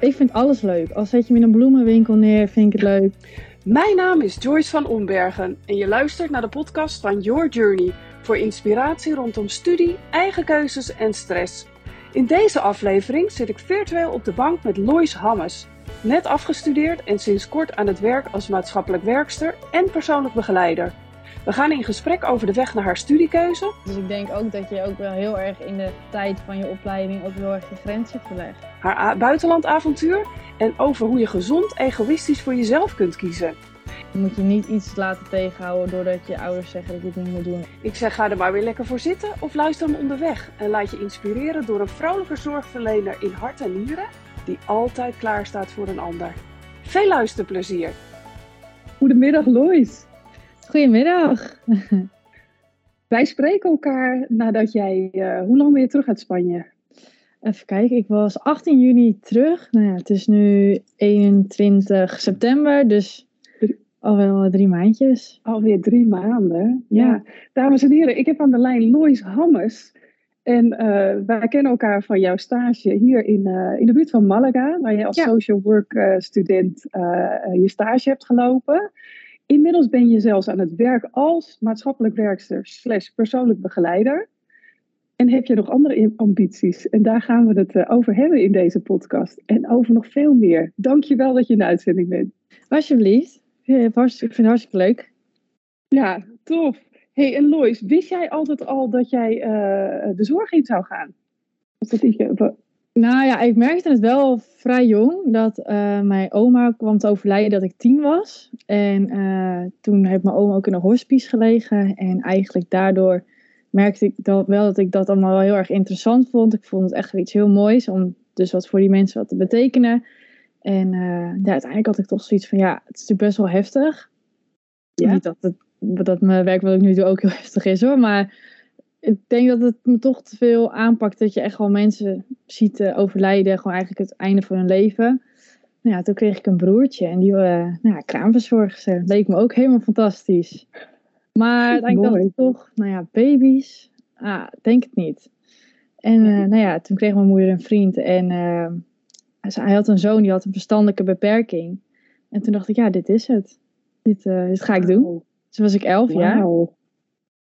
Ik vind alles leuk. Al zet je me in een bloemenwinkel neer, vind ik het leuk. Mijn naam is Joyce van Ombergen en je luistert naar de podcast van Your Journey voor inspiratie rondom studie, eigen keuzes en stress. In deze aflevering zit ik virtueel op de bank met Lois Hammes, net afgestudeerd en sinds kort aan het werk als maatschappelijk werkster en persoonlijk begeleider. We gaan in gesprek over de weg naar haar studiekeuze. Dus ik denk ook dat je ook wel heel erg in de tijd van je opleiding ook heel erg je grenzen verlegt. Haar buitenlandavontuur en over hoe je gezond egoïstisch voor jezelf kunt kiezen. Je moet je niet iets laten tegenhouden doordat je ouders zeggen dat je het niet moet doen. Ik zeg ga er maar weer lekker voor zitten of luister hem onderweg. En laat je inspireren door een vrouwelijke zorgverlener in hart en nieren die altijd klaar staat voor een ander. Veel luisterplezier. Goedemiddag Lois. Goedemiddag. Wij spreken elkaar nadat jij, uh, hoe lang ben je terug uit Spanje? Even kijken, ik was 18 juni terug. Nou ja, het is nu 21 september, dus al wel drie maandjes. Alweer drie maanden, ja. ja. Dames en heren, ik heb aan de lijn Lois Hammes. En uh, wij kennen elkaar van jouw stage hier in, uh, in de buurt van Malaga, waar je als ja. social work student je stage hebt gelopen. Inmiddels ben je zelfs aan het werk als maatschappelijk werkster slash persoonlijk begeleider. En heb je nog andere ambities? En daar gaan we het uh, over hebben in deze podcast. En over nog veel meer. Dank je wel dat je in de uitzending bent. Alsjeblieft. Ik vind het hartstikke leuk. Ja, tof. hey, en Lois, wist jij altijd al dat jij uh, de zorg in zou gaan? Of dat ik, nou ja, ik merkte het wel vrij jong dat uh, mijn oma kwam te overlijden dat ik tien was. En uh, toen heeft mijn oma ook in een hospice gelegen. En eigenlijk daardoor merkte ik dat wel dat ik dat allemaal wel heel erg interessant vond. Ik vond het echt iets heel moois om dus wat voor die mensen wat te betekenen. En uh, ja, uiteindelijk had ik toch zoiets van ja, het is natuurlijk best wel heftig. Ja. Niet dat, het, dat mijn werk wat ik nu doe ook heel heftig is hoor, maar ik denk dat het me toch te veel aanpakt dat je echt gewoon mensen ziet uh, overlijden, gewoon eigenlijk het einde van hun leven. Nou ja, toen kreeg ik een broertje en die uh, nou ja, kraamverzorgster. Leek me ook helemaal fantastisch. Maar uiteindelijk dacht ik toch, nou ja, baby's, ah, denk het niet. En uh, nou ja, toen kreeg mijn moeder een vriend en hij had een zoon die had een verstandelijke beperking. En toen dacht ik, ja, dit is het. Dit, dit ga ik doen. Toen was ik elf jaar.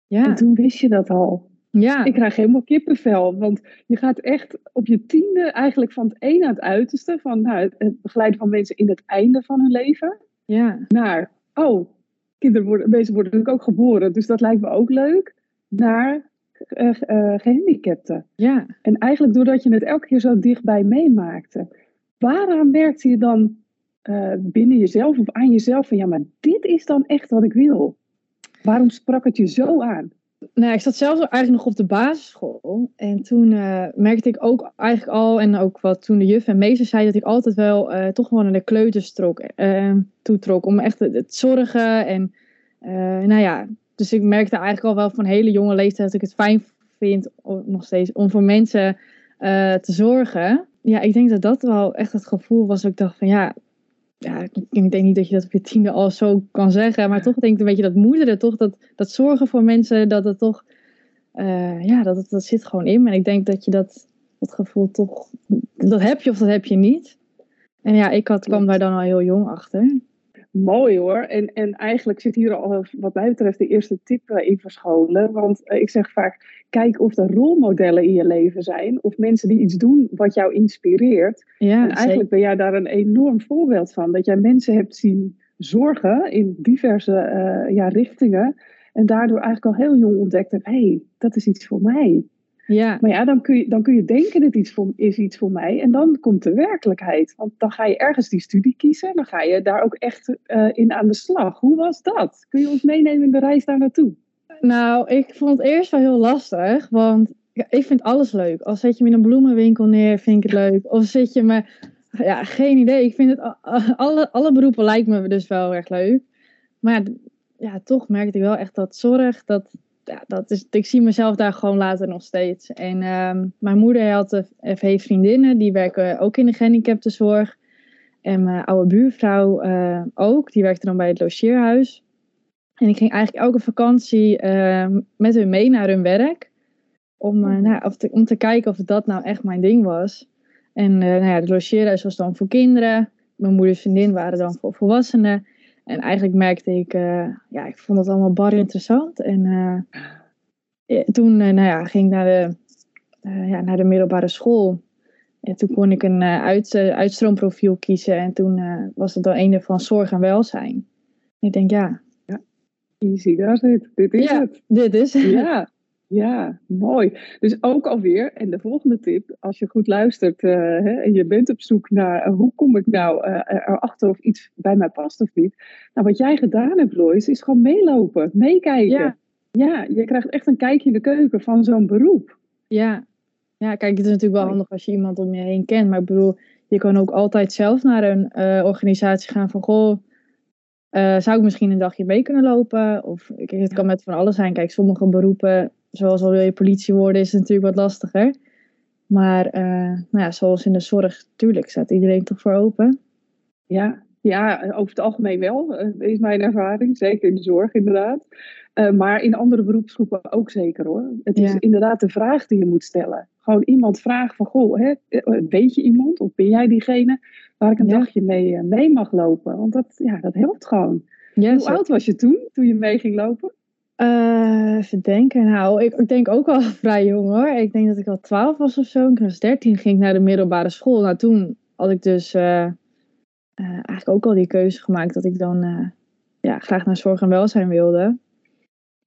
Ja. En toen wist je dat al. Ja. Ik krijg helemaal kippenvel. Want je gaat echt op je tiende eigenlijk van het een naar het uiterste. Van nou, het begeleiden van mensen in het einde van hun leven. Ja. Naar, oh, kinderen worden, mensen worden natuurlijk ook geboren. Dus dat lijkt me ook leuk. Naar uh, uh, gehandicapten. Ja. En eigenlijk doordat je het elke keer zo dichtbij meemaakte. Waaraan merkte je dan uh, binnen jezelf of aan jezelf van ja, maar dit is dan echt wat ik wil? Waarom sprak het je zo aan? Nou, ik zat zelf eigenlijk nog op de basisschool. En toen uh, merkte ik ook eigenlijk al, en ook wat toen de juf en meester zei, dat ik altijd wel uh, toch gewoon naar de kleuters trok, uh, toetrok. Om echt het, zorgen. En nou ja, dus ik merkte eigenlijk al wel van hele jonge leeftijd dat ik het fijn vind, nog steeds, om voor mensen te zorgen. Ja, ik denk dat dat wel echt het gevoel was. Dat ik dacht van ja, ja, ik, denk niet dat je dat op je tiende al zo kan zeggen, maar toch denk ik een beetje dat moederen, toch dat, dat zorgen voor mensen, dat het toch, uh, ja, dat, dat zit gewoon in. En ik denk dat je dat, dat gevoel toch, dat heb je of dat heb je niet. En ja, ik had, kwam daar dan al heel jong achter. Mooi hoor. En, en eigenlijk zit hier al, wat mij betreft, de eerste tip eh, in verscholen. Want eh, ik zeg vaak: kijk of er rolmodellen in je leven zijn. Of mensen die iets doen wat jou inspireert. Ja, en eigenlijk ben jij daar een enorm voorbeeld van. Dat jij mensen hebt zien zorgen in diverse uh, ja, richtingen. En daardoor eigenlijk al heel jong ontdekte: hé, hey, dat is iets voor mij. Ja. Maar ja, dan kun, je, dan kun je denken, dit iets voor, is iets voor mij. En dan komt de werkelijkheid. Want dan ga je ergens die studie kiezen. En dan ga je daar ook echt uh, in aan de slag. Hoe was dat? Kun je ons meenemen in de reis daar naartoe? Nou, ik vond het eerst wel heel lastig. Want ik vind alles leuk. Al zet je me in een bloemenwinkel neer, vind ik het leuk. Of zit je me... Ja, geen idee. Ik vind het... Alle, alle beroepen lijkt me dus wel erg leuk. Maar ja, ja, toch merkte ik wel echt dat zorg... Dat, ja, dat is, ik zie mezelf daar gewoon later nog steeds. En um, mijn moeder had, heeft vriendinnen, die werken ook in de gehandicaptenzorg. En mijn oude buurvrouw uh, ook, die werkte dan bij het logeerhuis. En ik ging eigenlijk elke vakantie uh, met hun mee naar hun werk. Om, uh, nou, of te, om te kijken of dat nou echt mijn ding was. En uh, nou ja, de logeerhuis was dan voor kinderen. Mijn moeders vriendin waren dan voor volwassenen. En eigenlijk merkte ik, uh, ja, ik vond het allemaal bar interessant. En uh, toen nou ja, ging ik naar de, ja, naar de middelbare school. En toen kon ik een uit, uitstroomprofiel kiezen. En toen was het dan een van zorg en welzijn. En ik denk, ja. ja. Easy, daar zit. Dit is ja, het. Dit is het. Ja. Ja, mooi. Dus ook alweer, en de volgende tip, als je goed luistert uh, hè, en je bent op zoek naar uh, hoe kom ik nou uh, erachter of iets bij mij past of niet. Nou, wat jij gedaan hebt, Lois, is gewoon meelopen, meekijken. Ja. ja, je krijgt echt een kijkje in de keuken van zo'n beroep. Ja. ja, kijk, het is natuurlijk wel handig als je iemand om je heen kent. Maar ik bedoel, je kan ook altijd zelf naar een organisatie gaan van, goh, zou ik misschien een dagje mee kunnen lopen? Of het kan met van alles zijn. Kijk, sommige beroepen zoals al wil je politie worden, is het natuurlijk wat lastiger. Maar uh, nou ja, zoals in de zorg, tuurlijk staat iedereen toch voor open. Ja, ja over het algemeen wel, uh, is mijn ervaring. Zeker in de zorg, inderdaad. Uh, maar in andere beroepsgroepen ook zeker hoor. Het is ja. inderdaad de vraag die je moet stellen. Gewoon iemand vragen van, goh, hè, weet je iemand? Of ben jij diegene waar ik een ja. dagje mee, mee mag lopen? Want dat, ja, dat helpt gewoon. Yes. Hoe oud was je toen, toen je mee ging lopen? Uh, even denken. Nou, ik, ik, denk ook wel vrij jong hoor. Ik denk dat ik al 12 was of zo. Ik was 13, ging ik naar de middelbare school. Nou, toen had ik dus uh, uh, eigenlijk ook al die keuze gemaakt dat ik dan ja, graag naar zorg en welzijn wilde.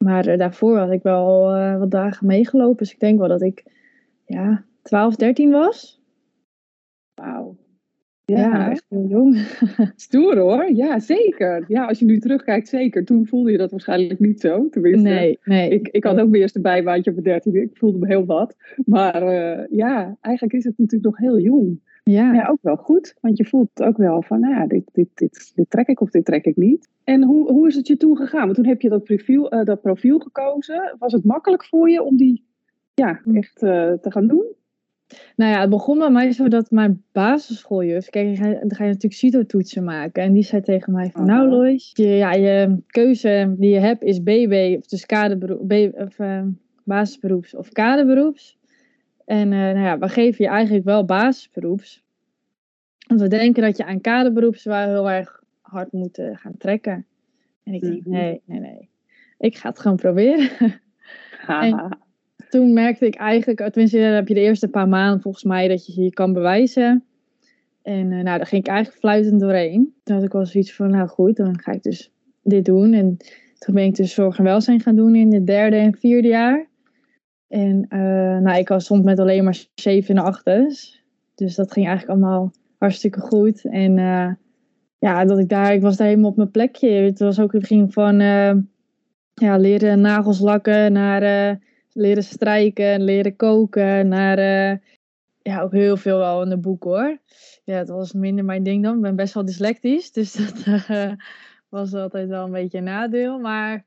Maar daarvoor had ik wel wat dagen meegelopen. Dus ik denk wel dat ik ja, 12, 13 was. Wauw. Ja, echt heel jong. Stoer hoor, ja zeker. Ja, als je nu terugkijkt, zeker. Toen voelde je dat waarschijnlijk niet zo. Tenminste, nee, nee. Ik, ik had ook mijn eerste bijbaantje op mijn dertiende. Ik voelde me heel wat. Maar uh, ja, eigenlijk is het natuurlijk nog heel jong. Ja. Ja, ook wel goed. Want je voelt ook wel van, nou ja, dit, dit, dit, dit trek ik of dit trek ik niet. En hoe, hoe is het je toen gegaan? Want toen heb je dat profiel, uh, dat profiel gekozen. Was het makkelijk voor je om die ja, echt uh, te gaan doen? Nou ja, het begon bij mij zo dat mijn basisschooljuf, kijk, dan ga je natuurlijk CITO-toetsen maken. En die zei tegen mij van, nou Lois, je, ja, je keuze die je hebt is BB, of dus kaderberoep, of, uh, basisberoeps of kaderberoeps. En uh, nou ja, we geven je eigenlijk wel basisberoeps. Want we denken dat je aan kaderberoeps wel heel erg hard moet gaan trekken. En ik denk, nee, nee, nee. Ik ga het gewoon proberen. en, toen merkte ik eigenlijk, tenminste dan heb je de eerste paar maanden volgens mij dat je je kan bewijzen. En uh, nou, daar ging ik eigenlijk fluitend doorheen. Toen ik wel zoiets van, nou goed, dan ga ik dus dit doen. En toen ben ik dus zorg en welzijn gaan doen in het derde en vierde jaar. En uh, nou, ik was soms met alleen maar zeven en achters. Dus dat ging eigenlijk allemaal hartstikke goed. En ja, dat ik daar, ik was daar helemaal op mijn plekje. Het was ook, het ging van ja, leren nagels lakken naar leren strijken, leren koken, naar uh, ja, ook heel veel wel in de boek hoor. Ja, het was minder mijn ding dan. Ik ben best wel dyslectisch, dus dat uh, was altijd wel een beetje een nadeel. Maar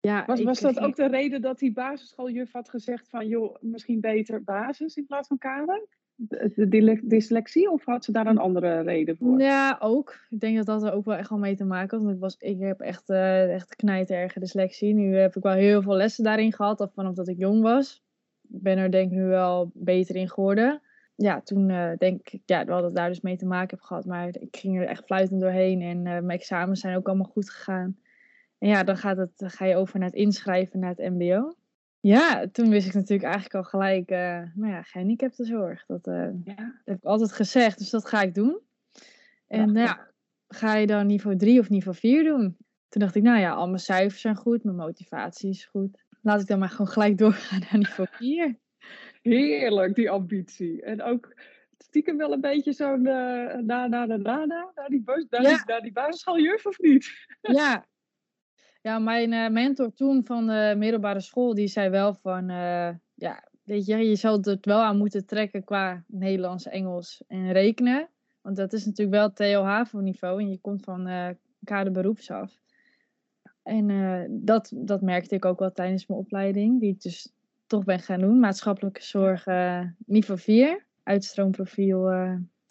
ja, was, was dat ook de reden dat die basisschooljuf had gezegd van joh, misschien beter basis in plaats van kader? De, dyslexie of had ze daar een andere reden voor? Ja, ook. Ik denk dat dat er ook wel echt wel mee te maken had. Want ik, was, ik heb echt, uh, echt knijterge dyslexie. Nu heb ik wel heel veel lessen daarin gehad, of vanaf dat ik jong was. Ik ben er denk ik nu wel beter in geworden. Ja, toen uh, denk ik ja, wel dat daar dus mee te maken heb gehad. Maar ik ging er echt fluitend doorheen. En uh, mijn examens zijn ook allemaal goed gegaan. En ja, dan, gaat het, dan ga je over naar het inschrijven naar het mbo. Ja, toen wist ik natuurlijk eigenlijk al gelijk, uh, nou ja, gehandicaptenzorg. Dat, uh, ja. heb ik altijd gezegd, dus dat ga ik doen. En nou ja, ga je dan niveau 3 of niveau 4 doen? Toen dacht ik, nou ja, al mijn cijfers zijn goed, mijn motivatie is goed. Laat ik dan maar gewoon gelijk doorgaan naar niveau 4. Heerlijk, die ambitie. En ook stiekem wel een beetje zo'n uh, na, na, na, na, na, naar die, naar, ja. die, naar die basisschooljuf of niet? Ja, ja, mijn uh, mentor toen van de middelbare school, die zei wel van, uh, ja, weet je, je zou het wel aan moeten trekken qua Nederlands, Engels en rekenen. Want dat is natuurlijk wel TOH-niveau en je komt van uh, kaderberoeps af. En dat, dat merkte ik ook wel tijdens mijn opleiding, die ik dus toch ben gaan doen. Maatschappelijke zorg niveau 4, uitstroomprofiel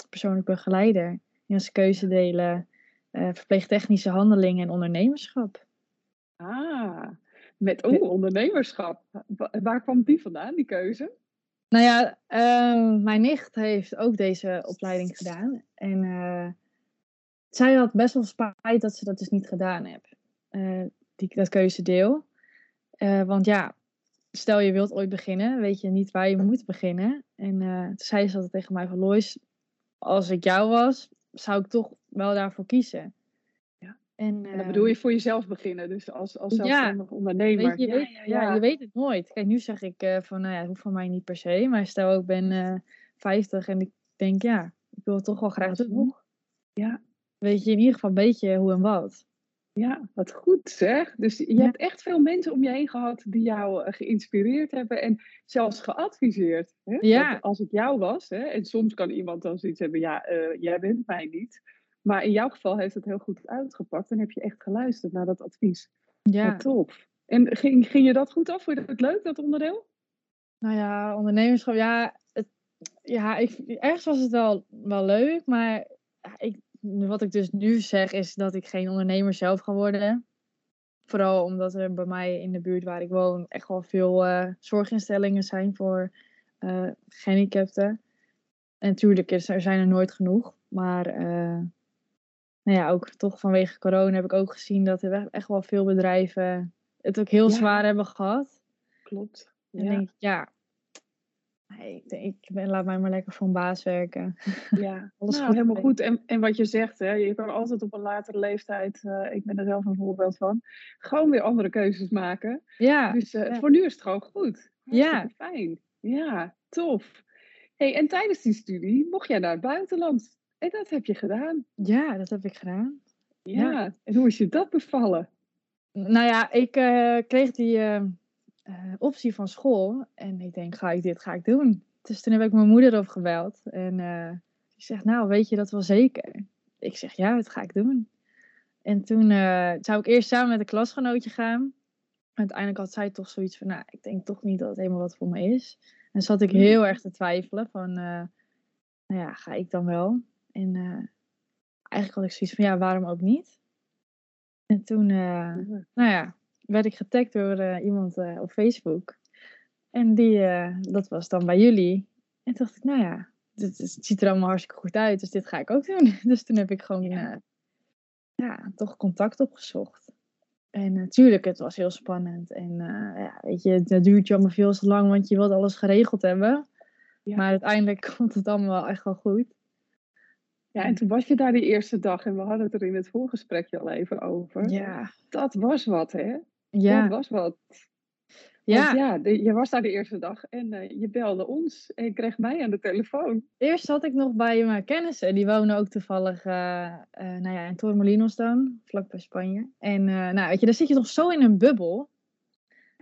persoonlijk begeleider. als keuze delen, verpleegtechnische handelingen en ondernemerschap. Ah, met oh, ondernemerschap. Waar kwam die vandaan, die keuze? Nou ja, ehm, mijn nicht heeft ook deze opleiding gedaan. En uh, zij had best wel spijt dat ze dat dus niet gedaan heeft. Uh, die, dat keuzedeel. Uh, want ja, stel je wilt ooit beginnen, weet je niet waar je moet beginnen. En toen zei ze altijd tegen mij van Lois, als ik jou was, zou ik toch wel daarvoor kiezen. En, en, dan bedoel je voor jezelf beginnen, dus als, als zelfstandig ondernemer. Weet je, ja, weet, ja, ja, je weet het nooit. Kijk, nu zeg ik uh, van, nou ja, het hoeft van mij niet per se. Maar stel, ik ben uh, 50 en ik denk, ja, ik wil het toch wel graag doen. Ja. Weet je in ieder geval een beetje hoe en wat. Ja, wat goed zeg. Dus je hebt echt veel mensen om je heen gehad die jou uh, geïnspireerd hebben en zelfs geadviseerd. Hè? Ja. Dat als het jou was, hè? en soms kan iemand dan zoiets hebben, ja, uh, jij bent mij niet. Maar in jouw geval heeft het heel goed uitgepakt en heb je echt geluisterd naar dat advies. Ja. Wat tof. En ging, ging je dat goed af? Vond je het leuk, dat onderdeel? Nou ja, ondernemerschap, ja, het, ja ik, ergens was het wel, wel leuk, maar ik, wat ik dus nu zeg is dat ik geen ondernemer zelf ga worden. Vooral omdat er bij mij in de buurt waar ik woon echt wel veel uh, zorginstellingen zijn voor uh, gehandicapten. En natuurlijk er zijn er nooit genoeg, maar uh, nou ja, ook toch vanwege corona heb ik ook gezien dat er echt wel veel bedrijven het ook heel ja. zwaar hebben gehad. Klopt. En ja. denk ik, ja, ik, denk, ik ben, laat mij maar lekker voor een baas werken. Ja, Alles nou, helemaal goed. En, en wat je zegt, hè, je kan altijd op een latere leeftijd, uh, ik ben er zelf een voorbeeld van, gewoon weer andere keuzes maken. Ja. Dus uh, ja. voor nu is het gewoon goed. Ja. Fijn. Ja, tof. Hey, en tijdens die studie mocht jij naar het buitenland. En dat heb je gedaan. Ja, dat heb ik gedaan. Ja, ja. en hoe is je dat bevallen? Nou ja, ik uh, kreeg die uh, uh, optie van school. En ik denk, ga ik dit ga ik doen. Dus toen heb ik mijn moeder opgebeld. En die zegt, nou, weet je dat wel zeker? Ik zeg, ja, dat ga ik doen. En toen zou ik eerst samen met een klasgenootje gaan. Uiteindelijk had zij toch zoiets van, nou, ik denk toch niet dat het helemaal wat voor me is. En zat ik heel erg te twijfelen van, nou ja, ga ik dan wel? En uh, eigenlijk had ik zoiets van, ja, waarom ook niet? En toen, uh, nou ja, werd ik getagd door uh, iemand op Facebook. En die, dat was dan bij jullie. En toen dacht ik, nou ja, dit, het ziet er allemaal hartstikke goed uit, dus dit ga ik ook doen. Dus toen heb ik gewoon, ja, ja toch contact opgezocht. En natuurlijk, het was heel spannend. En ja, weet je, dat duurt je allemaal veel te lang, want je wilt alles geregeld hebben. Ja. Maar uiteindelijk komt het allemaal echt wel goed. Ja, en toen was je daar die eerste dag en we hadden het er in het voorgesprekje al even over. Ja. Dat was wat, hè? Ja. Dat was wat. Ja. Want ja, de, je was daar de eerste dag en uh, je belde ons en je kreeg mij aan de telefoon. Eerst zat ik nog bij mijn kennissen. Die wonen ook toevallig uh, uh, nou ja, in Torremolinos dan, vlakbij Spanje. En nou, weet je, daar zit je toch zo in een bubbel.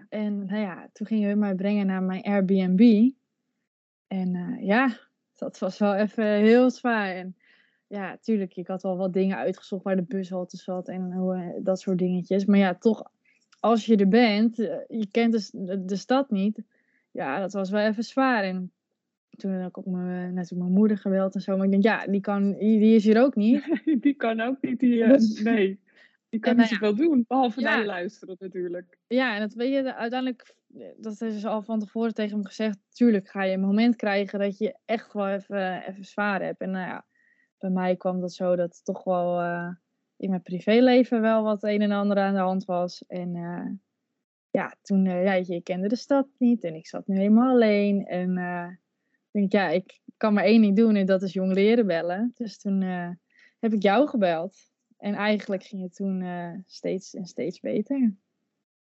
En nou ja, toen gingen we mij brengen naar mijn Airbnb. En ja, dat was wel even heel zwaar. En ja, tuurlijk, ik had wel wat dingen uitgezocht waar de bushalte zat en hoe, dat soort dingetjes. Maar ja, toch, als je er bent, je kent de, de stad niet. Ja, dat was wel even zwaar. En toen heb ik ook mijn, natuurlijk mijn moeder geweld en zo. Maar ik denk, ja, die, kan, die, is hier ook niet. die kan ook niet, die, uh, nee. Die kan en, niet zoveel ja, doen, behalve ja, naar luisteren natuurlijk. Ja, en dat weet je uiteindelijk, dat is dus al van tevoren tegen hem gezegd. Tuurlijk ga je een moment krijgen dat je echt wel even, even zwaar hebt. En nou ja, bij mij kwam dat zo dat toch wel uh, in mijn privéleven wel wat een en ander aan de hand was. En uh, ja, toen, uh, ja, je, ik kende de stad niet en ik zat nu helemaal alleen. En ik denk, ja, ik kan maar één ding doen en dat is jong leren bellen. Dus toen heb ik jou gebeld. En eigenlijk ging het toen steeds en steeds beter.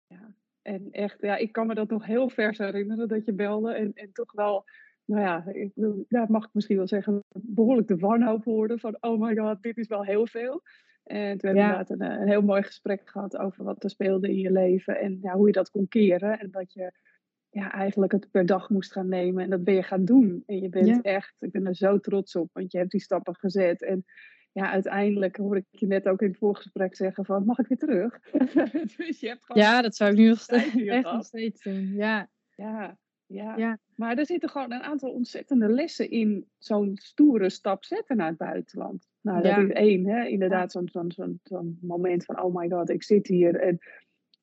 Ja, en echt, ja, ik kan me dat nog heel vers herinneren dat je belde. En, en toch wel nou ja, ik ja, mag ik misschien wel zeggen, behoorlijk de wanhoop hoorde van, oh my god, dit is wel heel veel. En toen hebben we ja. inderdaad een, een, heel mooi gesprek gehad over wat er speelde in je leven en ja, hoe je dat kon keren. En dat je ja, eigenlijk het per dag moest gaan nemen en dat ben je gaan doen. En je bent ja. echt, ik ben er zo trots op, want je hebt die stappen gezet. En ja, uiteindelijk hoor ik je net ook in het voorgesprek zeggen van, mag ik weer terug? dus je hebt gewoon ja, dat zou ik nu nog steeds, echt nog steeds doen. Ja. Ja, ja. ja. Maar er zitten gewoon een aantal ontzettende lessen in zo'n stoere stap zetten naar het buitenland. Nou, dat is één, hè? inderdaad, zo'n zo'n zo'n zo'n moment van, oh my god, ik zit hier. En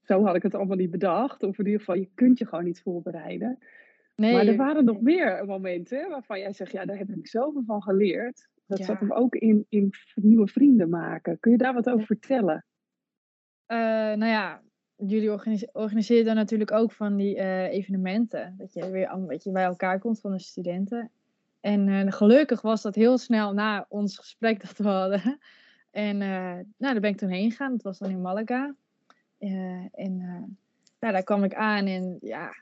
zo had ik het allemaal niet bedacht. Of in ieder geval, je kunt je gewoon niet voorbereiden. Nee, maar er waren nog meer momenten waarvan jij zegt, ja, daar heb ik zoveel van geleerd. Dat zat hem ook in, in nieuwe vrienden maken. Kun je daar wat over vertellen? Uh, nou ja, jullie organiseren dan natuurlijk ook van die uh, evenementen. Dat je weer een beetje bij elkaar komt van de studenten. En uh, gelukkig was dat heel snel na ons gesprek dat we hadden. En nou, daar ben ik toen heen gegaan. Dat was dan in Malaga. en nou, daar kwam ik aan en ja,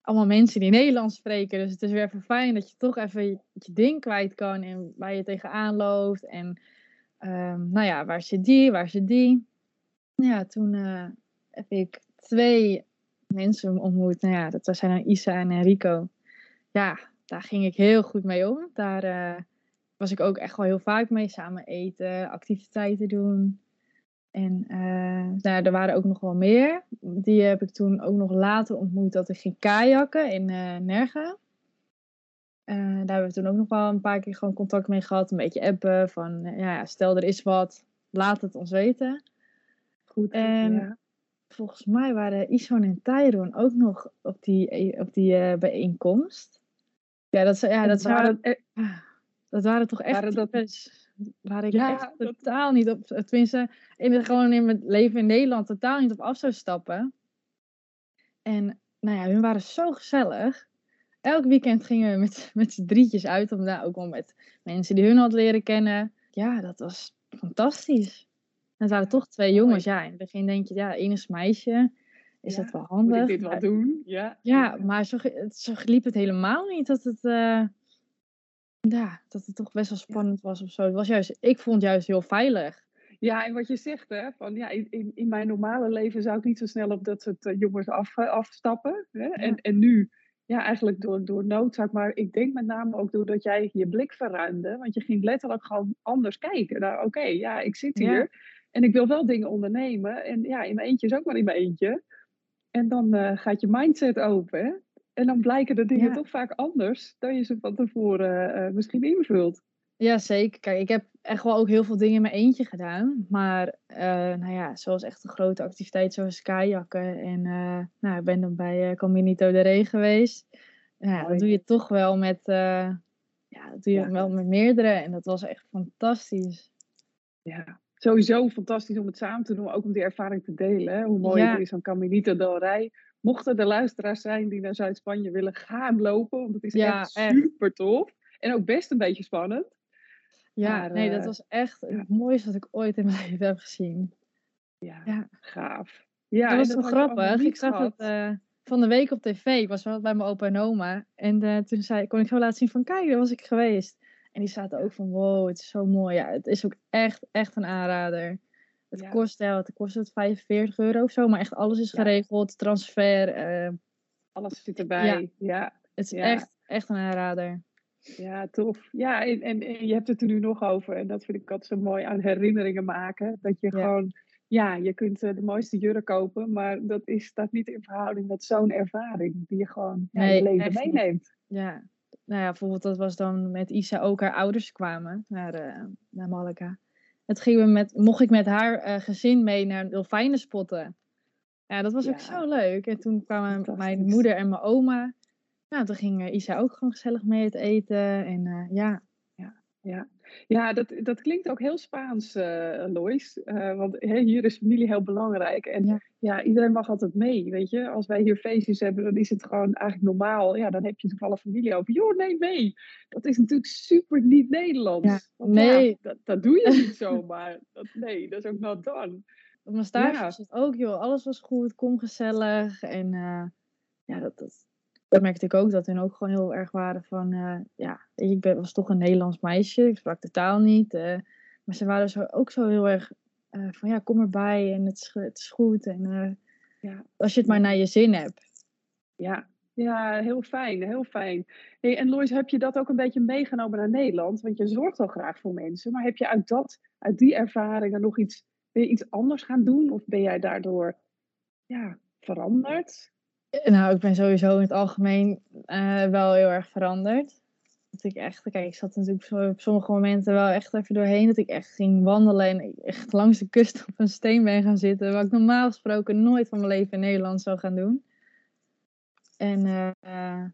allemaal mensen die Nederlands spreken. Dus het is weer even fijn dat je toch even je, ding kwijt kan en waar je tegenaan loopt. En um, nou ja, waar zit die, waar zit die? Ja, toen heb ik twee mensen ontmoet. Nou ja, dat zijn dan Isa en Enrico. Ja, daar ging ik heel goed mee om. Daar uh, was ik ook echt wel heel vaak mee. Samen eten, activiteiten doen. En uh, nou, er waren ook nog wel meer. Die heb ik toen ook nog later ontmoet dat ik ging kajakken in uh, Nerga. Uh, daar hebben we toen ook nog wel een paar keer gewoon contact mee gehad. Een beetje appen van, ja, stel er is wat, laat het ons weten. Goed. En ja. Volgens mij waren Ison en Tyron ook nog op die, op die bijeenkomst. Ja, dat, ja, dat, waren, dat waren toch echt... Waren dat, waar ik ja, echt totaal niet op, tenminste, in, gewoon in mijn leven in Nederland totaal niet op af zou stappen. En nou ja, hun waren zo gezellig. Elk weekend gingen we met, met z'n drietjes uit, om daar ook wel met mensen die hun had leren kennen. Ja, dat was fantastisch. Het waren toch twee jongens. Ja, in het begin denk je, ja, één is meisje. Is dat wel handig? Moet ik dit wel doen? Ja, ja maar zo, zo liep het helemaal niet. Dat het, uh, ja, dat het toch best wel spannend was of zo. Het was juist, ik vond het juist heel veilig. Ja, en wat je zegt, hè, van ja, in, in mijn normale leven zou ik niet zo snel op dat soort uh, jongens af, uh, afstappen. Hè? En, en nu, ja, eigenlijk door, door noodzaak, maar ik denk met name ook doordat jij je blik verruimde. Want je ging letterlijk gewoon anders kijken. Nou, oké, ja, ik zit hier en ik wil wel dingen ondernemen. En ja, in mijn eentje is ook maar in mijn eentje. En dan uh, gaat je mindset open. Hè? En dan blijken de dingen toch vaak anders dan je ze van tevoren uh, misschien invult. Ja, zeker. Kijk, ik heb echt wel ook heel veel dingen in mijn eentje gedaan. Maar uh, nou ja, zoals echt een grote activiteit zoals kajakken. En nou, ik ben dan bij Caminito de Ree geweest. Ja, dat doe je toch wel met, ja, dat doe je ja. wel met meerdere. En dat was echt fantastisch. Ja, sowieso fantastisch om het samen te doen. Ook om die ervaring te delen. Hoe mooi ja. het is, zo'n Caminito de Rij mochten er luisteraars zijn die naar Zuid-Spanje willen, gaan lopen. Want het is echt, super tof. En ook best een beetje spannend. Ja, nee, dat eh, was echt het mooiste wat ik ooit in mijn leven heb gezien. Ja, ja. gaaf. Ja, dat was zo grappig. Ik zag het uh, van de week op tv. Ik was wel bij mijn opa en oma. En uh, toen zei, kon ik zo laten zien van, kijk, daar was ik geweest. En die zaten ook van, wow, het is zo mooi. Ja, het is ook echt, echt een aanrader. Het ja. kost, ja, kost het 45 euro of zo, maar echt alles is geregeld. Transfer. Uh, alles zit erbij. Ja. Het is echt, echt een aanrader. Ja, tof. Ja, en, en, je hebt het er nu nog over. En dat vind ik altijd zo mooi aan herinneringen maken. Dat je gewoon, ja, je kunt eh, de mooiste jurk kopen, maar dat is, staat niet in verhouding met zo'n ervaring die je gewoon ja, nee, je leven meeneemt. Ja, nou ja, bijvoorbeeld dat was dan met Isa ook haar ouders kwamen naar, uh, naar Malaga. Het gingen we met, mocht ik met haar uh, gezin mee naar dolfijnen spotten. Ja, dat was ja. ook zo leuk. En toen kwamen mijn moeder en mijn oma. Nou, toen ging Isa ook gewoon gezellig mee het eten. En uh, ja. Ja, ja. dat, dat klinkt ook heel Spaans, uh, Lois. want hey, hier is familie heel belangrijk. En ja. ja. iedereen mag altijd mee, weet je. Als wij hier feestjes hebben, dan is het gewoon eigenlijk normaal. Ja, dan heb je toevallig familie over. Joh, nee, mee. Dat is natuurlijk super niet Nederlands. Ja. Want, nee. dat, dat doe je niet zomaar. dat, nee, dat is ook not done. Op mijn stage was het ook, joh. Alles was goed, kom gezellig. En ja, dat... dat dat merkte ik ook, dat hun ook gewoon heel erg waren van, uh, ja, ik ben, was toch een Nederlands meisje, ik sprak de taal niet. Uh, maar ze waren zo, ook zo heel erg uh, van, ja, kom erbij en het is, het is goed. En ja. als je het maar naar je zin hebt. Ja, ja heel fijn, heel fijn. Hey, en Lois, heb je dat ook een beetje meegenomen naar Nederland? Want je zorgt al graag voor mensen, maar heb je uit, dat, uit die ervaringen nog iets, ben je iets anders gaan doen? Of ben jij daardoor ja, veranderd? Nou, ik ben sowieso in het algemeen uh, wel heel erg veranderd. Dat ik echt, kijk, ik zat natuurlijk op sommige momenten wel echt even doorheen. Dat ik echt ging wandelen en echt langs de kust op een steen ben gaan zitten. Wat ik normaal gesproken nooit van mijn leven in Nederland zou gaan doen. En uh,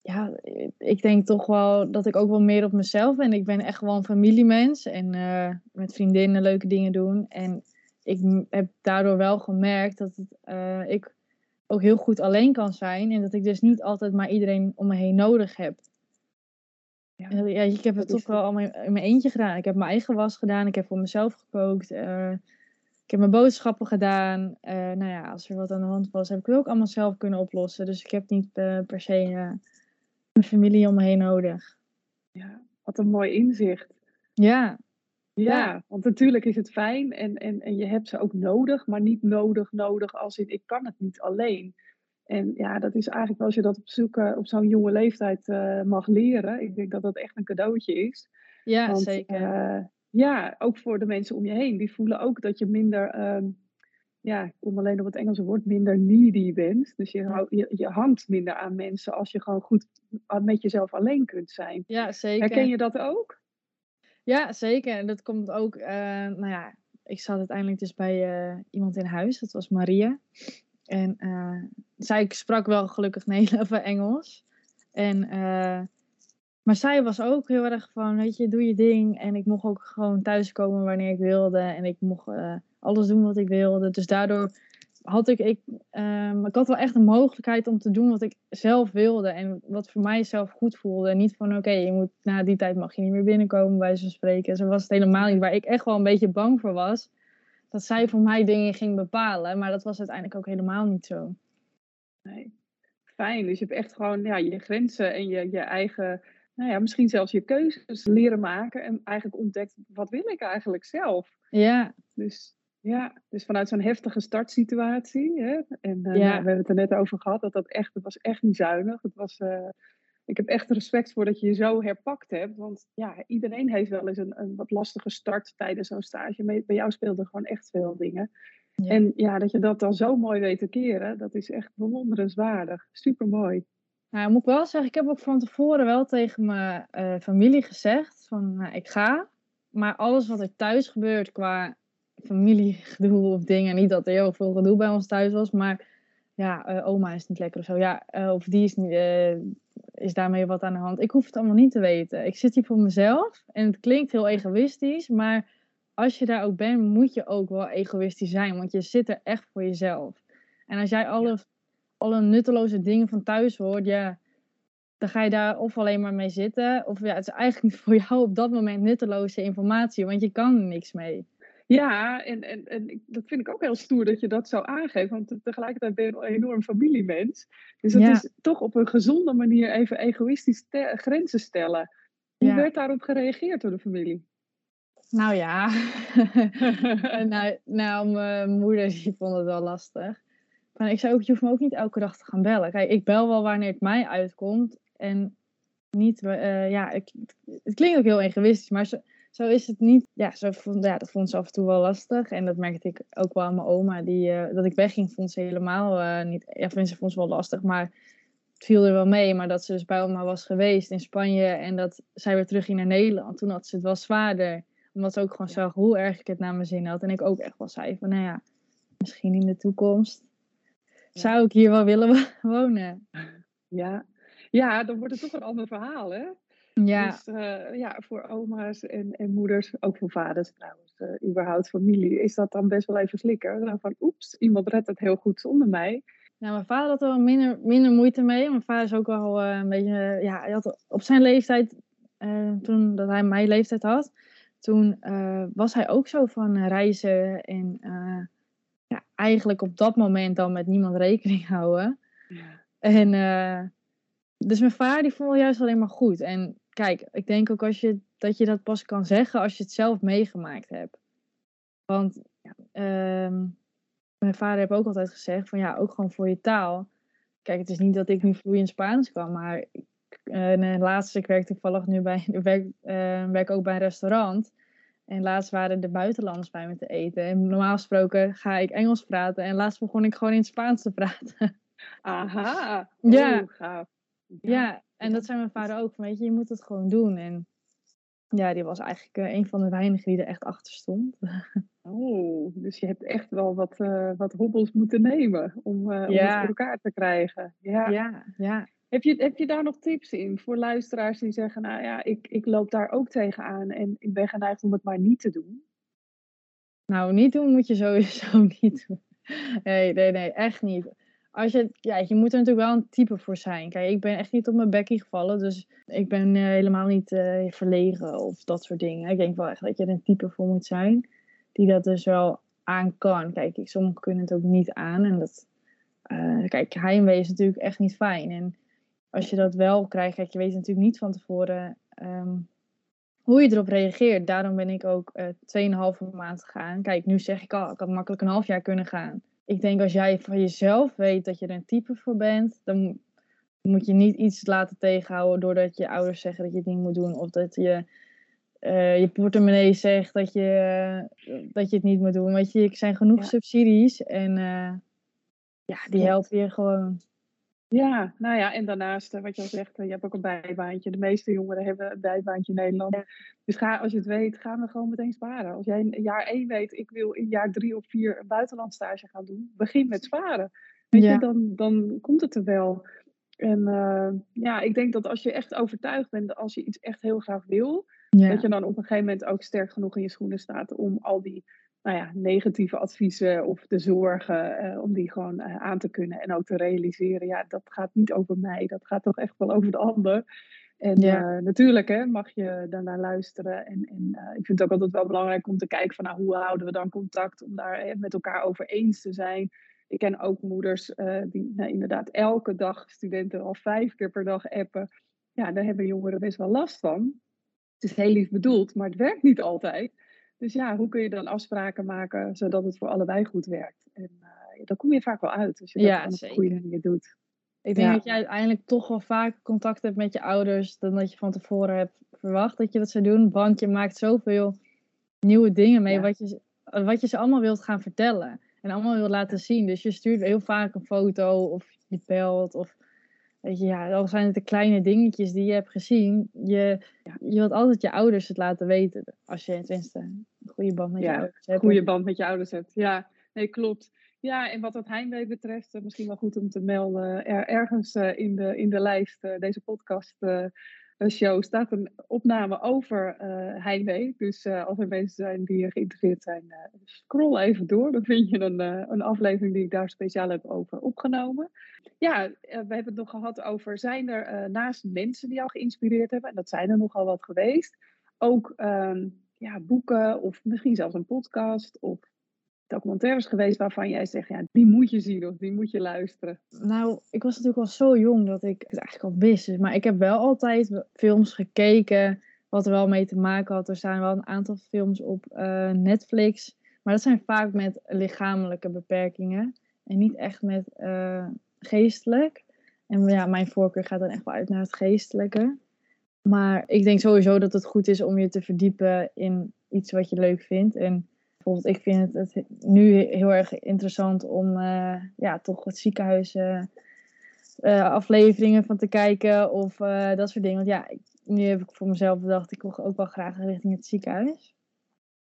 ja, ik denk toch wel dat ik ook wel meer op mezelf ben. Ik ben echt wel een familiemens en uh, met vriendinnen leuke dingen doen. En ik heb daardoor wel gemerkt dat het, ik ook heel goed alleen kan zijn. En dat ik dus niet altijd maar iedereen om me heen nodig heb. Ja, ja ik heb het toch wel allemaal in mijn eentje gedaan. Ik heb mijn eigen was gedaan. Ik heb voor mezelf gekookt. Uh, ik heb mijn boodschappen gedaan. Uh, nou ja, als er wat aan de hand was, heb ik het ook allemaal zelf kunnen oplossen. Dus ik heb niet per se mijn familie om me heen nodig. Ja, wat een mooi inzicht. Ja. Ja, want natuurlijk is het fijn en, en, en je hebt ze ook nodig, maar niet nodig, nodig als in ik kan het niet alleen. En ja, dat is eigenlijk als je dat op, zoek, op zo'n jonge leeftijd uh, mag leren. Ik denk dat dat echt een cadeautje is. Ja, want, zeker. Uh, ja, ook voor de mensen om je heen. Die voelen ook dat je minder um, ja, ik kom alleen op het Engelse woord, minder needy bent. Dus je, houdt, je, je hangt minder aan mensen als je gewoon goed met jezelf alleen kunt zijn. Ja, zeker. Herken je dat ook? Ja, zeker. En dat komt ook, uh, nou ja, ik zat uiteindelijk dus bij uh, iemand in huis, dat was Maria. En uh, zij sprak wel gelukkig Nederlands Engels. En, maar zij was ook heel erg van, weet je, doe je ding. En ik mocht ook gewoon thuiskomen wanneer ik wilde. En ik mocht alles doen wat ik wilde. Dus daardoor had ik, ik, um, ik had wel echt een mogelijkheid om te doen wat ik zelf wilde. En wat voor mij zelf goed voelde. En niet van oké, je moet na die tijd mag je niet meer binnenkomen bij zo'n spreken. Zo was het helemaal niet. Waar ik echt wel een beetje bang voor was. Dat zij voor mij dingen ging bepalen. Maar dat was uiteindelijk ook helemaal niet zo. Nee. Fijn. Dus je hebt echt gewoon ja, je grenzen en je, je eigen nou ja, misschien zelfs je keuzes leren maken en eigenlijk ontdekt, wat wil ik eigenlijk zelf? Ja. Dus ja, dus vanuit zo'n heftige startsituatie. Hè? En uh, ja. nou, we hebben het er net over gehad, dat dat echt, het was echt niet zuinig. Het was, uh, ik heb echt respect voor dat je je zo herpakt hebt. Want ja, iedereen heeft wel eens een, een wat lastige start tijdens zo'n stage. Bij jou speelden gewoon echt veel dingen. Ja. En ja, dat je dat dan zo mooi weet te keren, dat is echt bewonderenswaardig. Super mooi. Nou, moet ik wel zeggen, ik heb ook van tevoren wel tegen mijn uh, familie gezegd van nou, ik ga. Maar alles wat er thuis gebeurt qua familiegedoe of dingen. Niet dat er heel veel gedoe bij ons thuis was, maar ja, uh, oma is niet lekker of zo. Ja, uh, of die is, niet, uh, is daarmee wat aan de hand. Ik hoef het allemaal niet te weten. Ik zit hier voor mezelf en het klinkt heel egoïstisch, maar als je daar ook bent, moet je ook wel egoïstisch zijn, want je zit er echt voor jezelf. En als jij alle, alle nutteloze dingen van thuis hoort, ja, dan ga je daar of alleen maar mee zitten, of ja, het is eigenlijk voor jou op dat moment nutteloze informatie, want je kan er niks mee. Ja, en, en, en dat vind ik ook heel stoer dat je dat zo aangeeft. Want tegelijkertijd ben je een enorm familiemens. Dus het ja. is toch op een gezonde manier even egoïstisch grenzen stellen. Hoe ja. werd daarop gereageerd door de familie? Nou ja, nou, nou, mijn moeder die vond het wel lastig. Maar ik zei ook, je hoeft me ook niet elke dag te gaan bellen. Kijk, ik bel wel wanneer het mij uitkomt. En niet, uh, ja, ik, het klinkt ook heel egoïstisch, maar ze, zo is het niet. Ja, zo vond, ja, dat vond ze af en toe wel lastig. En dat merkte ik ook wel aan mijn oma. Die, uh, dat ik wegging, vond ze helemaal uh, niet. Ja, ze vond ze wel lastig, maar het viel er wel mee. Maar dat ze dus bij oma was geweest in Spanje en dat zij weer terug ging naar Nederland. Toen had ze het wel zwaarder. Omdat ze ook gewoon zag hoe erg ik het naar mijn zin had. En ik ook echt wel zei van, nou ja, misschien in de toekomst ja. zou ik hier wel willen wonen. Ja. ja, dan wordt het toch een ander verhaal, hè? Ja. Dus uh, ja, voor oma's en, en moeders, ook voor vaders trouwens, uh, überhaupt familie, is dat dan best wel even slikker. Dan van, oeps, iemand redt het heel goed zonder mij. Nou, mijn vader had er wel minder, minder moeite mee. Mijn vader is ook wel uh, een beetje, ja, hij had op zijn leeftijd, toen dat hij mijn leeftijd had, toen was hij ook zo van reizen en ja, eigenlijk op dat moment dan met niemand rekening houden. Ja. En dus mijn vader die vond juist alleen maar goed. En kijk, ik denk ook als je, dat je dat pas kan zeggen als je het zelf meegemaakt hebt. Want uh, mijn vader heeft ook altijd gezegd van ja, ook gewoon voor je taal. Kijk, het is niet dat ik nu vloeiend Spaans kan, maar uh, laatste, ik werk toevallig nu bij, ik werk, uh, werk ook bij een restaurant. En laatst waren de buitenlanders bij me te eten. En normaal gesproken ga ik Engels praten. En laatst begon ik gewoon in het Spaans te praten. Aha. ja. gaaf. Ja, ja en dat zei mijn vader ook. Weet je, je moet het gewoon doen. En ja, die was eigenlijk uh, een van de weinigen die er echt achter stond. Oh, dus je hebt echt wel wat, uh, wat hobbels moeten nemen om, uh, ja. om het voor elkaar te krijgen. Ja, ja. ja. Heb je, heb je daar nog tips in voor luisteraars die zeggen, nou ja, ik, ik loop daar ook tegenaan en ik ben geneigd om het maar niet te doen? Nou, niet doen moet je sowieso niet doen. Nee, nee, nee, echt niet. Als je, ja, je moet er natuurlijk wel een type voor zijn. Kijk, ik ben echt niet op mijn bekkie gevallen, dus ik ben uh, helemaal niet uh, verlegen of dat soort dingen. Ik denk wel echt dat je er een type voor moet zijn die dat dus wel aan kan. Kijk, sommigen kunnen het ook niet aan en dat, uh, kijk, heimwee is natuurlijk echt niet fijn. En als je dat wel krijgt, je weet natuurlijk niet van tevoren um, hoe je erop reageert. Daarom ben ik ook uh, 2,5 maand gegaan. Kijk, nu zeg ik al, ik had makkelijk een half jaar kunnen gaan. Ik denk als jij van jezelf weet dat je er een type voor bent, dan moet je niet iets laten tegenhouden doordat je ouders zeggen dat je het niet moet doen. Of dat je uh, je portemonnee zegt dat je, uh, dat je het niet moet doen. Weet je, er zijn genoeg ja. subsidies en uh, ja, die helpen je gewoon. Ja, nou ja, en daarnaast, wat je al zegt, je hebt ook een bijbaantje. De meeste jongeren hebben een bijbaantje in Nederland. Dus ga, als je het weet, gaan we gewoon meteen sparen. Als jij in jaar één weet, ik wil in jaar drie of vier een buitenlandstage gaan doen, begin met sparen. Weet ja. je, dan, dan komt het er wel. En uh, ja, ik denk dat als je echt overtuigd bent, als je iets echt heel graag wil, ja. dat je dan op een gegeven moment ook sterk genoeg in je schoenen staat om al die nou ja, negatieve adviezen of de zorgen, uh, om die gewoon uh, aan te kunnen en ook te realiseren. Ja, dat gaat niet over mij, dat gaat toch echt wel over de ander. En ja. natuurlijk hè, mag je daarnaar luisteren. En, en ik vind het ook altijd wel belangrijk om te kijken van nou, hoe houden we dan contact om daar met elkaar over eens te zijn. Ik ken ook moeders die nou, inderdaad elke dag studenten al vijf keer per dag appen. Ja, daar hebben jongeren best wel last van. Het is heel lief bedoeld, maar het werkt niet altijd. Dus ja, hoe kun je dan afspraken maken zodat het voor allebei goed werkt? En uh, daar kom je vaak wel uit als je dat ja, op een goede manier doet. Ik denk ja. dat je uiteindelijk toch wel vaak contact hebt met je ouders dan dat je van tevoren hebt verwacht dat je dat zou doen. Want je maakt zoveel nieuwe dingen mee ja. wat, je, wat je ze allemaal wilt gaan vertellen en allemaal wil laten zien. Dus je stuurt heel vaak een foto of je belt of weet je, ja, al zijn het de kleine dingetjes die je hebt gezien. Je, je wilt altijd je ouders het laten weten als je tenminste een goede band met je ja, ouders hebt. Een goede band met je ouders hebt, ja. Nee, klopt. Ja, en wat het heimwee betreft, misschien wel goed om te melden, er, ergens in, de, in de lijst, deze podcast show staat een opname over uh, heimwee. Dus uh, als er mensen zijn die geïnteresseerd zijn, uh, scroll even door. Dan vind je een, een aflevering die ik daar speciaal heb over opgenomen. Ja, we hebben het nog gehad over, zijn er naast mensen die jou geïnspireerd hebben, en dat zijn er nogal wat geweest, ook um, ja, boeken of misschien zelfs een podcast of documentaires geweest waarvan jij zegt, ja, die moet je zien of die moet je luisteren? Nou, ik was natuurlijk al zo jong dat ik het eigenlijk al wist. Maar ik heb wel altijd films gekeken wat er wel mee te maken had. Er zijn wel een aantal films op uh, Netflix. Maar dat zijn vaak met lichamelijke beperkingen. En niet echt met uh, geestelijk. En ja, mijn voorkeur gaat dan echt wel uit naar het geestelijke. Maar ik denk sowieso dat het goed is om je te verdiepen in iets wat je leuk vindt. En bijvoorbeeld, ik vind het, het nu heel erg interessant om uh, ja, toch het ziekenhuis uh, uh, afleveringen van te kijken of dat soort dingen. Want ja, nu heb ik voor mezelf bedacht, ik wil ook wel graag richting het ziekenhuis.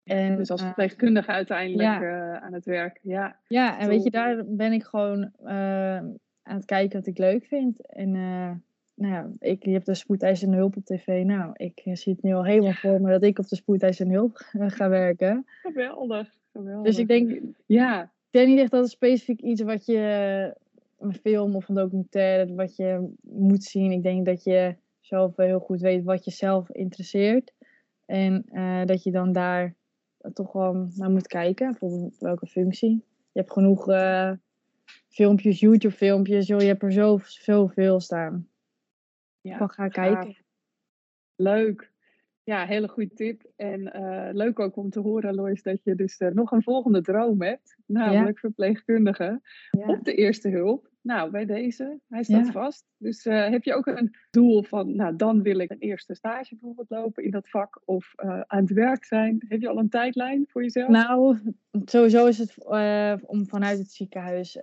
En, dus als verpleegkundige uiteindelijk ja. aan het werk. Ja, ja en Zo. weet je, daar ben ik gewoon aan het kijken wat ik leuk vind. En nou ja, ik, je hebt de spoedeisende hulp op tv. Nou, ik zie het nu al helemaal voor me dat ik op de spoedeisende hulp ga werken. Geweldig, geweldig. Dus ik denk, ja, ik denk niet echt dat het specifiek iets wat je, een film of een documentaire, wat je moet zien. Ik denk dat je zelf heel goed weet wat je zelf interesseert. En uh, dat je dan daar toch wel naar moet kijken, bijvoorbeeld welke functie. Je hebt genoeg uh, filmpjes, YouTube filmpjes, joh, je hebt er zo, zoveel staan. Ja, van ga kijken. Leuk. Ja, hele goede tip. En uh, leuk ook om te horen, Lois, dat je dus uh, nog een volgende droom hebt. Namelijk ja. verpleegkundige ja. op de eerste hulp. Nou, bij deze, hij staat vast. Dus uh, heb je ook een doel van, nou, dan wil ik een eerste stage bijvoorbeeld lopen in dat vak of aan het werk zijn. Heb je al een tijdlijn voor jezelf? Nou, sowieso is het om vanuit het ziekenhuis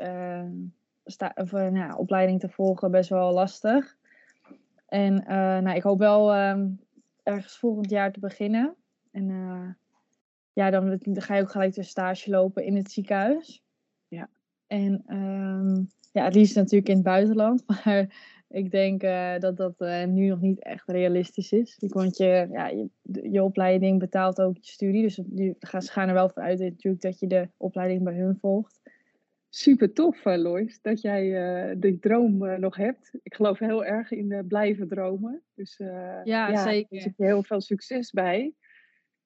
sta, of, nou, opleiding te volgen best wel lastig. En uh, nou, ik hoop wel uh, ergens volgend jaar te beginnen. En uh, ja, dan, dan, ga je ook gelijk weer stage lopen in het ziekenhuis. Ja. En um, ja, het liefst natuurlijk in het buitenland. Maar ik denk uh, dat dat uh, nu nog niet echt realistisch is. Want je, ja, je, je opleiding betaalt ook je studie. Dus die, ze gaan er wel voor uit natuurlijk dat je de opleiding bij hun volgt. Super tof, uh, Lois, dat jij die droom nog hebt. Ik geloof heel erg in blijven dromen. Dus ja, ja, zeker. Daar zit je heel veel succes bij.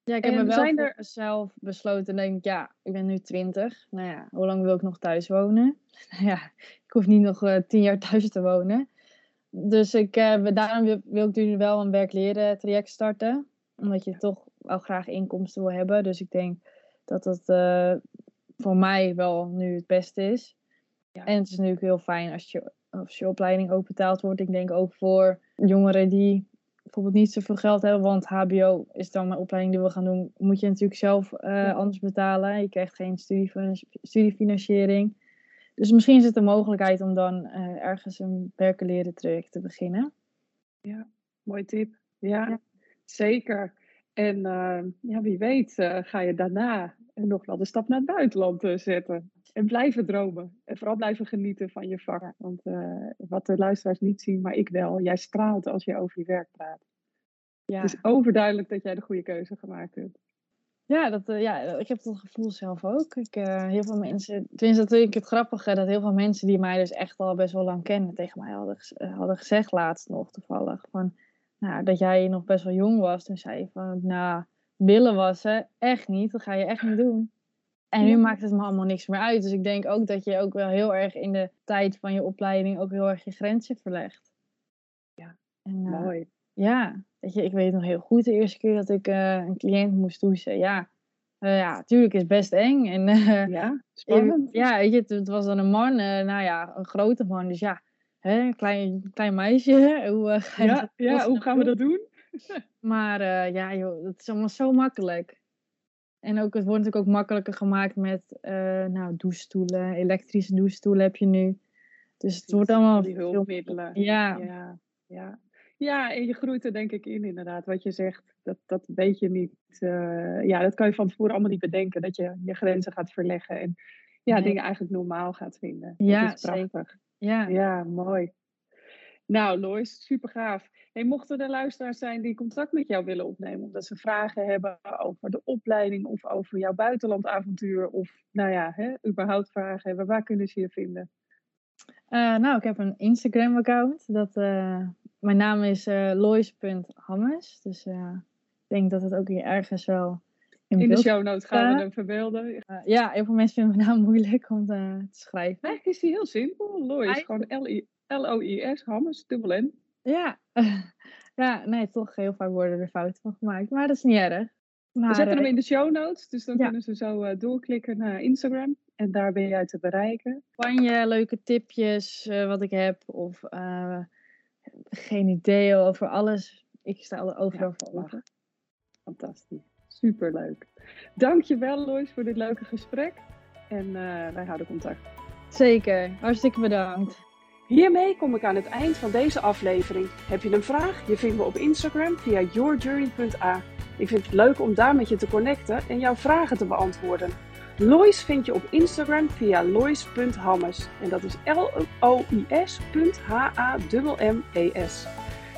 Ja, ik heb me wel er... zelf besloten, denk ik, ja, ik ben nu twintig. Nou ja, hoe lang wil ik nog thuis wonen? Nou ja, ik hoef niet nog tien jaar thuis te wonen. Dus ik, uh, daarom wil, wil, ik nu wel een werk-leren traject starten. Omdat je toch wel graag inkomsten wil hebben. Dus ik denk dat dat uh, voor mij wel nu het beste is. Ja. En het is natuurlijk heel fijn als je, als je opleiding ook betaald wordt. Ik denk ook voor jongeren die bijvoorbeeld niet zoveel geld hebben. Want HBO is dan mijn opleiding die we gaan doen. Moet je natuurlijk zelf uh, ja. anders betalen. Je krijgt geen studiefinanciering. Dus misschien is het een mogelijkheid om dan uh, ergens een werken leren traject te beginnen. Ja, mooi tip. Ja, ja. zeker. En uh, ja, wie weet ga je daarna nog wel de stap naar het buitenland zetten. En blijven dromen. En vooral blijven genieten van je vak. Want wat de luisteraars niet zien, maar ik wel. Jij straalt als je over je werk praat. Ja. Het is overduidelijk dat jij de goede keuze gemaakt hebt. Ja, dat, uh, ja, ik heb dat gevoel zelf ook. Ik, uh, heel veel mensen, tenminste natuurlijk het grappige, dat heel veel mensen die mij dus echt al best wel lang kennen, tegen mij hadden, hadden gezegd laatst nog toevallig, van, nou, dat jij nog best wel jong was. Toen zei je van, nou, billen wassen, echt niet, dat ga je echt niet doen. En nu maakt het me allemaal niks meer uit. Dus ik denk ook dat je ook wel heel erg in de tijd van je opleiding ook heel erg je grenzen verlegt. Ja, en, mooi. Ja, Weet je, ik weet nog heel goed de eerste keer dat ik uh, een cliënt moest douchen. Ja, uh, ja, natuurlijk is het best eng. En, ja, spannend. ja, weet je, het, het was dan een man, nou ja, een grote man. Dus ja, hè, klein, klein meisje. Hoe, ja hoe gaan we dat doen? maar ja, joh, het is allemaal zo makkelijk. En ook, het wordt natuurlijk ook makkelijker gemaakt met nou, douchestoelen. Elektrische douchestoelen heb je nu. Dus het wordt allemaal... Die hulpmiddelen. Ja. ja, ja. Ja, en je groeit er denk ik in inderdaad. Wat je zegt, dat, dat weet je niet. Uh, ja, dat kan je van tevoren allemaal niet bedenken. Dat je je grenzen gaat verleggen. En ja, nee. dingen eigenlijk normaal gaat vinden. Ja, dat is prachtig. Zeker. Ja. ja, mooi. Nou, Lois, super gaaf. Hey, mochten er luisteraars zijn die contact met jou willen opnemen, omdat ze vragen hebben over de opleiding of over jouw buitenlandavontuur, of nou ja, hè, überhaupt vragen hebben, waar kunnen ze je vinden? Uh, nou, ik heb een Instagram-account. Dat, uh, mijn naam is uh, Lois.hammes. Dus ik denk dat het ook hier ergens wel in, in de show notes gaan we hem verbeelden. ja, heel veel mensen vinden mijn naam moeilijk om te, schrijven. Eigenlijk is die heel simpel. Lois, gewoon L-O-I-S, Hammes, dubbel N. Ja. ja, nee, toch heel vaak worden er fouten van gemaakt. Maar dat is niet erg. Maar, we zetten hem in de show notes, dus dan ja. kunnen ze zo doorklikken naar Instagram. En daar ben jij te bereiken. Spanje, leuke tipjes uh, wat ik heb. Of uh, geen idee over alles. Ik sta er overal ja, voor open. Fantastisch. Superleuk. Dankjewel Lois voor dit leuke gesprek. En wij houden contact. Zeker. Hartstikke bedankt. Hiermee kom ik aan het eind van deze aflevering. Heb je een vraag? Je vindt me op Instagram via yourjourney.a. Ik vind het leuk om daar met je te connecten en jouw vragen te beantwoorden. Lois vind je op Instagram via lois.hammes. En dat is L-O-I-S.H-A-M-M-E-S.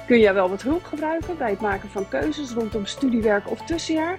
Kun jij wel wat hulp gebruiken bij het maken van keuzes rondom studiewerk of tussenjaar?